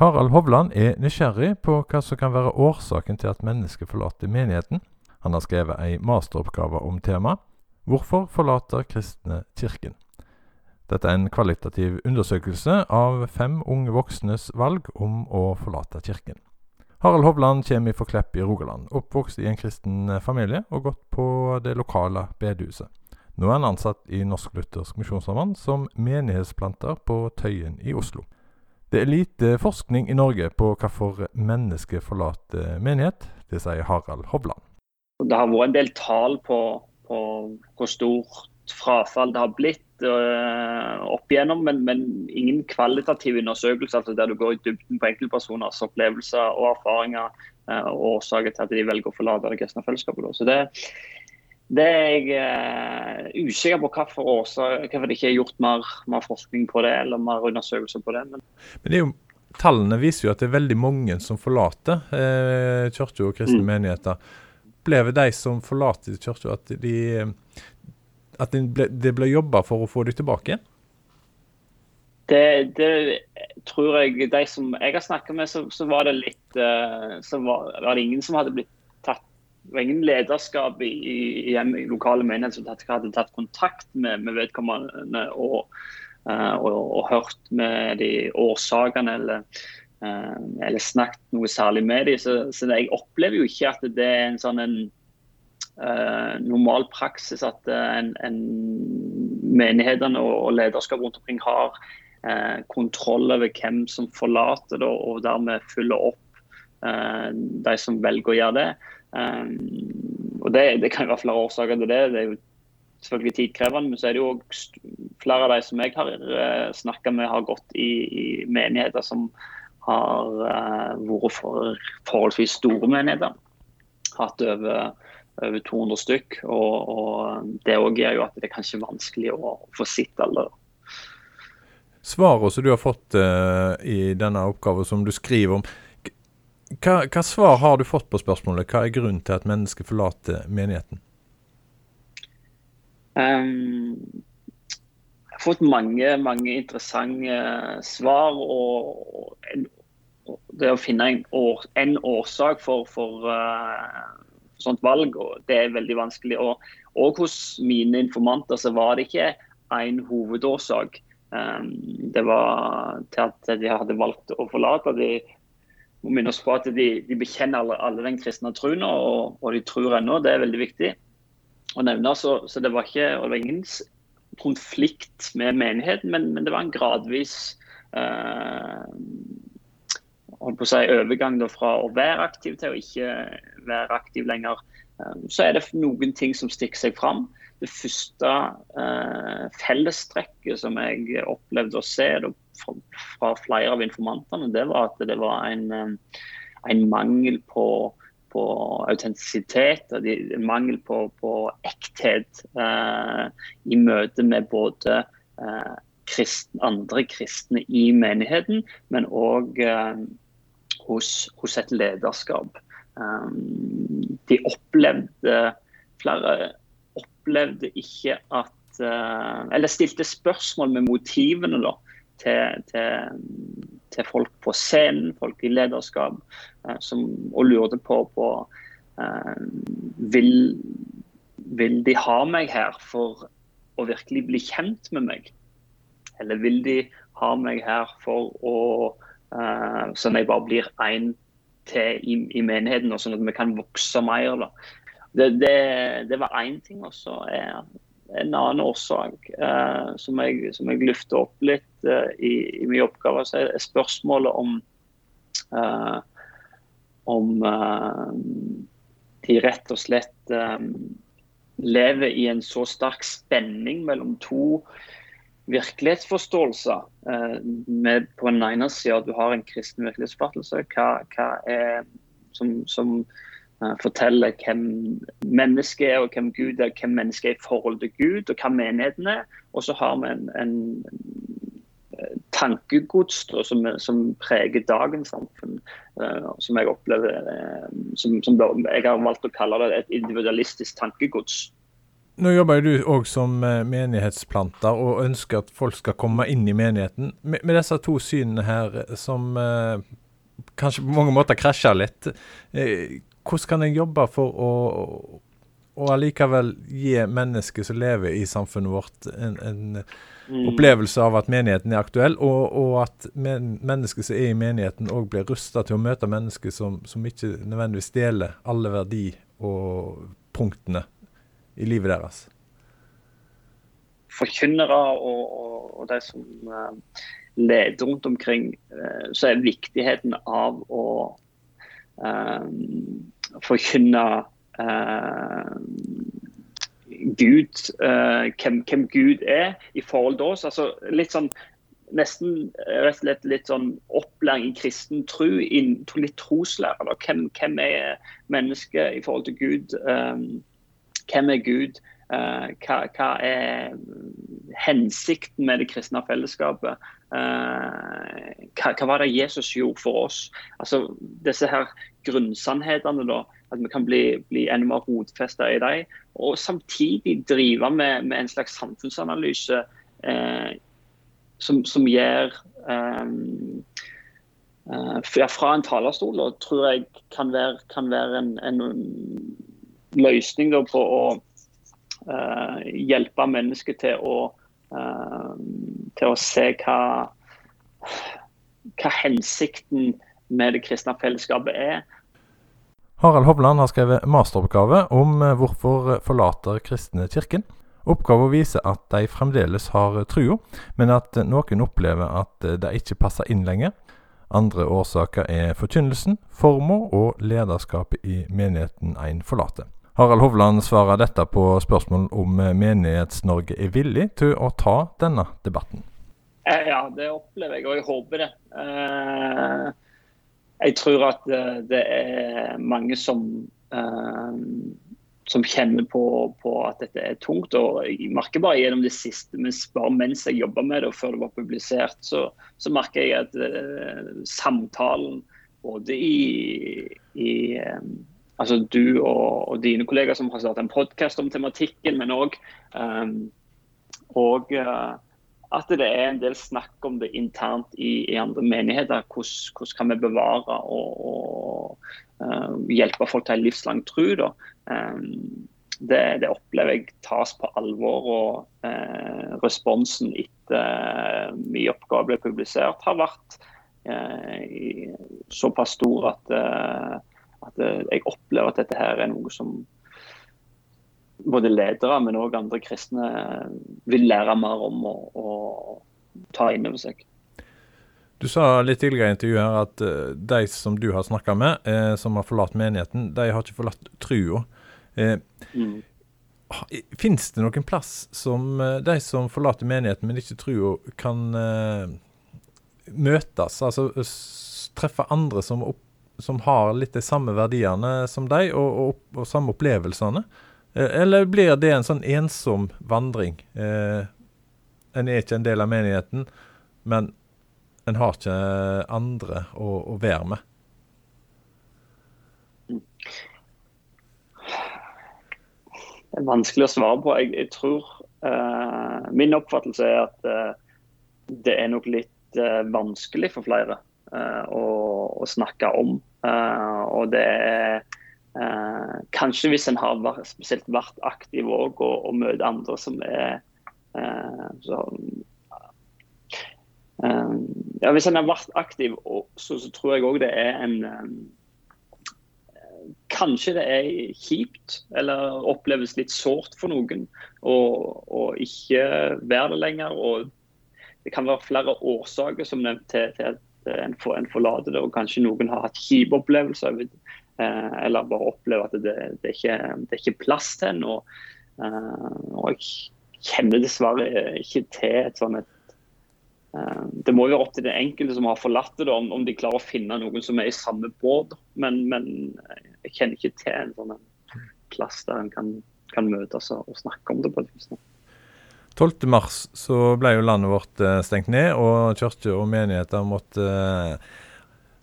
Harald Hovland er nysgjerrig på hva som kan være årsaken til at mennesker forlater menigheten. Han har skrevet ei masteroppgave om temaet 'Hvorfor forlater kristne kirken?' Dette er en kvalitativ undersøkelse av fem unge voksnes valg om å forlate kirken. Harald Hovland kommer fra Klepp i Rogaland, oppvokst i en kristen familie og gått på det lokale bedehuset. Nå er han ansatt i Norsk Luthersk Misjonsarbeid som menighetsplanter på Tøyen i Oslo. Det er lite forskning i Norge på hvorfor mennesker forlater menighet. Det sier Harald Hovland. Det har vært en del tall på, på hvor stort frafall det har blitt øh, opp igjennom, men, men, ingen kvalitativ undersøkelse altså der du går i dybden på enkeltpersoners opplevelser og erfaringer øh, og årsaker til at de velger å forlate det kristne fellesskapet. Så det, det er jeg uh, usikker på hvorfor, årsak, hvorfor det ikke er gjort mer, mer, forskning på det eller mer undersøkelser på det. Men, men det jo Tallene viser jo at det er veldig mange som forlater eh, kirka og kristne mm. menigheter. Opplever de som forlater kirka at de at det ble, de ble jobba for å få dem tilbake? Det, det, tror jeg De som jeg har snakket med, så, så var det litt uh, Så var, var, det ingen som hadde blitt Det var ingen lederskap i, i, i lokale menigheter som hadde tatt kontakt med, med vedkommende og, uh, og, og, hørt med de årsakene eller, uh, eller snakket noe særlig med dem. Så, så jeg opplever jo ikke at det er en sånn en uh, normal praksis at en, en menighetene og, og, lederskap rundt omkring har kontroll over hvem som forlater det, og dermed følger opp de som velger å gjøre det. Og det, det, kan være flere årsaker til det. Det er jo selvfølgelig tidkrevende, men så er det jo flere av de som jeg har uh, snakka med, har gått i, i menigheter som har vært for, forholdsvis store menigheter. Hatt over over 200 stykk. Og, og det òg gjør jo at det er kanskje vanskelig å få sitt alder. Svaret som du har fått uh, i denne oppgaven som du skriver om, hva, hva, svar har du fått på spørsmålet? Hva er grunnen til at mennesker forlater menigheten? Um, jeg har fått mange, mange interessante svar. og, en, det å finne en, år, en årsak for, for uh, sånt valg. og Det er veldig vanskelig. Og, og hos mine informanter så var det ikke én hovedårsak. Um, det var til at de hadde valgt å forlate. De må minne oss på at de, de bekjenner alle, alle, den kristne troen, og, og, de tror ennå. Det er veldig viktig å nevne. Så, så det, var ikke, det var ingen konflikt med menigheten, men, men det var en gradvis eh, holdt på å si, overgang fra å være aktiv til å ikke være aktiv lenger. Um, så er det noen ting som stikker seg fram. Det første eh, fellestrekket som jeg opplevde å se fra, fra, flere av informantene, det var at det var en, um, en mangel på, på autentisitet, en mangel på, på ekthet eh, i møte med både eh, kristne, andre kristne i menigheten, men òg eh, hos, hos et lederskap. Um, de opplevde Flere opplevde ikke at uh, Eller stilte spørsmål med motivene da, til, til, til, folk på scenen, folk i lederskap, uh, som, og lurte på, på uh, vil, vil de ha meg her for å virkelig bli kjent med meg? Eller vil de ha meg her for å sånn at jeg bare blir én til i, i, menigheten, og sånn at vi kan vokse mer. Da. Det, det, det var én ting. Og så er en annen årsak eh, som, jeg, som jeg løfter opp litt eh, i, i min oppgave, så er spørsmålet om om de rett og slett lever i en så sterk spenning mellom to virkelighetsforståelser. Eh, med på den ene sida du har en kristen virkelighetsforståelse hva, hva er, som, som forteller hvem mennesket er og hvem Gud er, hvem mennesket er i forhold til Gud og hva menigheten er. Og så har vi en, en eh, tankegods da, som, som, preger dagens samfunn, uh, som jeg opplever uh, som, som, jeg har valgt å kalle det et individualistisk tankegods. Nå jobber jo du òg som eh, menighetsplanter og ønsker at folk skal komme inn i menigheten. Med, med disse to synene her eh, som uh, kanskje på mange måter krasjer litt, eh, hvordan kan jeg jobbe for å, og allikevel gi mennesker som lever i samfunnet vårt, en, en mm. opplevelse av at menigheten er aktuell, og, og at men, mennesker som er i menigheten òg blir rusta til å møte mennesker som, som ikke nødvendigvis deler alle verdi og punktene i livet deres? Forkynnere og, og, og de som uh, leder rundt omkring, uh, så er viktigheten av å uh, forkynne Gud, hvem, hvem, Gud er i forhold til oss. Altså, litt sånn nesten rett og slett litt sånn opplæring i kristen tro, litt troslære. Hvem, hvem, er mennesket i forhold til Gud? Um, hvem er Gud? Uh, hva, hva, er hensikten med det kristne fellesskapet? Uh, hva, hva, var det Jesus gjorde for oss? Altså Disse her grunnsannhetene, da, at vi kan bli, bli enda mer rotfesta i dem. Og samtidig drive med, med en slags samfunnsanalyse eh, som, som gjør eh, fra en talerstol, og tror jeg kan være, kan være en, en løsning på å uh, hjelpe mennesker til å, uh, til å se hva, hva hensikten med det kristne fellesskapet er. Harald Hovland har skrevet masteroppgave om eh, hvorfor forlater kristne kirken. Oppgaven viser at de fremdeles har trua, men at noen opplever at de ikke passer inn lenger. Andre årsaker er forkynnelsen, forma og lederskapet i menigheten en forlater. Harald Hovland svarer dette på spørsmål om Menighets-Norge er villig til å ta denne debatten. Eh, ja, det opplever jeg, og jeg håper det. Eh, jeg tror at eh, det er mange som, som kjenner på, på, at dette er tungt. og Jeg merker bare gjennom det siste, men bare mens jeg jobba med det og før det var publisert, så, så merker jeg at samtalen både i, i altså du og, og, dine kollegaer som har startet en podkast om tematikken, men òg um, og, uh, at det er en del snakk om det internt i, i andre menigheter. Hvordan, hvordan, kan vi bevare og, og uh, hjelpe folk til en livslang tro? Um, det, det, opplever jeg tas på alvor. og uh, Responsen etter uh, min oppgave ble publisert, har vært såpass stor at at jeg opplever at dette her er noe som både ledere, men òg andre kristne vil lære mer om og, ta inn over seg. Du sa litt tidligere i intervjuet her at uh, de som du har snakka med, eh, som har forlatt menigheten, de har ikke forlatt trua. Eh, mm. Fins det noen plass som uh, de som forlater menigheten, men ikke trua, kan eh, møtes? Altså treffe andre som opp som har litt de samme verdiene som deg, og, og, og samme opplevelsene? Eh, eller blir det en sånn ensom vandring? Eh, en er ikke en del av menigheten, men en har ikke andre å, å være med. Det er vanskelig å svare på. Jeg, jeg tror eh, Min oppfattelse er at eh, det er nok litt uh, vanskelig for flere å, å, snakke om. Og det er uh, Kanskje hvis en har vært, spesielt vært aktiv òg og, og møter andre som er eh, så, ja, Hvis en har vært aktiv, så, så tror jeg òg det er en um, Kanskje det er kjipt eller oppleves litt sårt for noen å ikke være det lenger. og Det kan være flere årsaker som nevnt til, til at en, for, en forlater det. Og kanskje noen har hatt kjipe opplevelser, eh, eller bare opplever at det, det, er, ikke, det er ikke plass til noe. Eh, og, jeg kjenner dessverre ikke til et sånt et eh, det må jo være opp til den enkelte som har forlatt det, om, om, de klarer å finne noen som er i samme båt. Men, men jeg kjenner ikke til en sånn plass der en kan, kan møtes og, og snakke om det. på et vis. 12.3 så ble jo landet vårt eh, stengt ned, og kirker og menigheter måtte eh,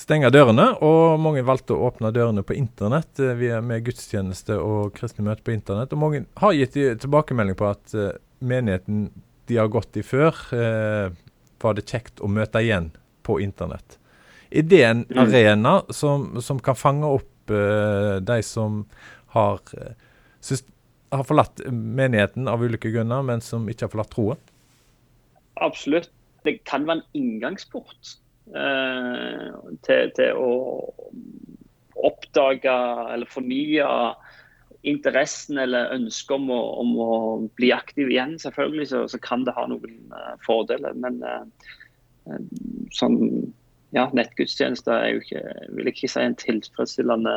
stenge dørene, og mange valgte å åpne dørene på internett eh, via, med gudstjeneste og kristne møter på internett. Og mange har gitt tilbakemelding på at uh, menigheten de har gått i før, uh, var det kjekt å møte igjen på internett. Er det en mm. arena som, som, kan fange opp uh, de som har, har forlatt menigheten av ulike grunner, men som ikke har forlatt troen? Absolutt. Det kan være en inngangsport Eh, til, til, å oppdage eller fornye interessen eller ønsket om, om, å bli aktiv igjen. Selvfølgelig så, så kan det ha noen uh, fordeler. Men uh, sånn ja, nettgudstjenester er jo ikke, vil jeg ikke si en tilfredsstillende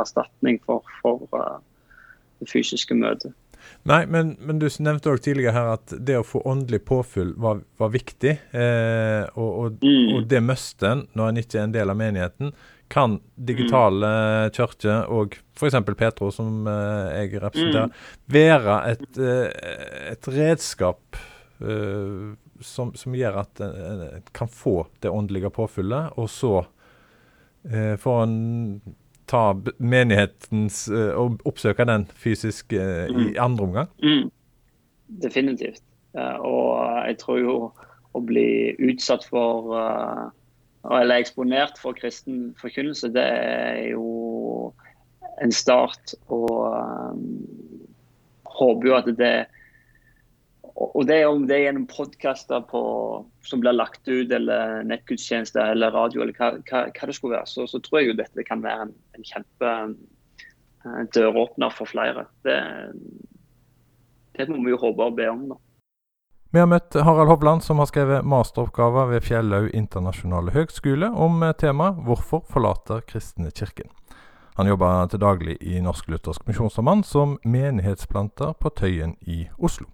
erstatning for, for uh, det fysiske møtet. Nei, men, men du nevnte òg tidligere her at det å få åndelig påfyll var, var viktig. Eh, og, og, mm. og, det musten, når en ikke er en del av menigheten. Kan digitale mm. kirker og f.eks. Petro, som eh, jeg representerer, mm. være et, eh, et redskap eh, som, som, gjør at en kan få det åndelige påfyllet, og så eh, får en ta menighetens uh, og oppsøke den fysisk uh, mm. i andre omgang? Mm. Definitivt. Uh, og jeg tror jo å bli utsatt for eller eksponert for kristen forkynnelse, det er jo en start. Og um, håper jo at det og det om det er gjennom podkaster som blir lagt ut, eller nettgudstjenester eller radio, eller hva, hva, hva, det skulle være, så, så, tror jeg jo dette kan være en, en kjempe uh, døråpner for flere. Det, det, må vi jo håpe og be om. da. Vi har møtt Harald Hovland, som har skrevet masteroppgaver ved Fjellaug internasjonale høgskole om temaet 'Hvorfor forlater kristne kirken'. Han jobber til daglig i Norsk Luthersk Misjonssamband som menighetsplanter på Tøyen i Oslo.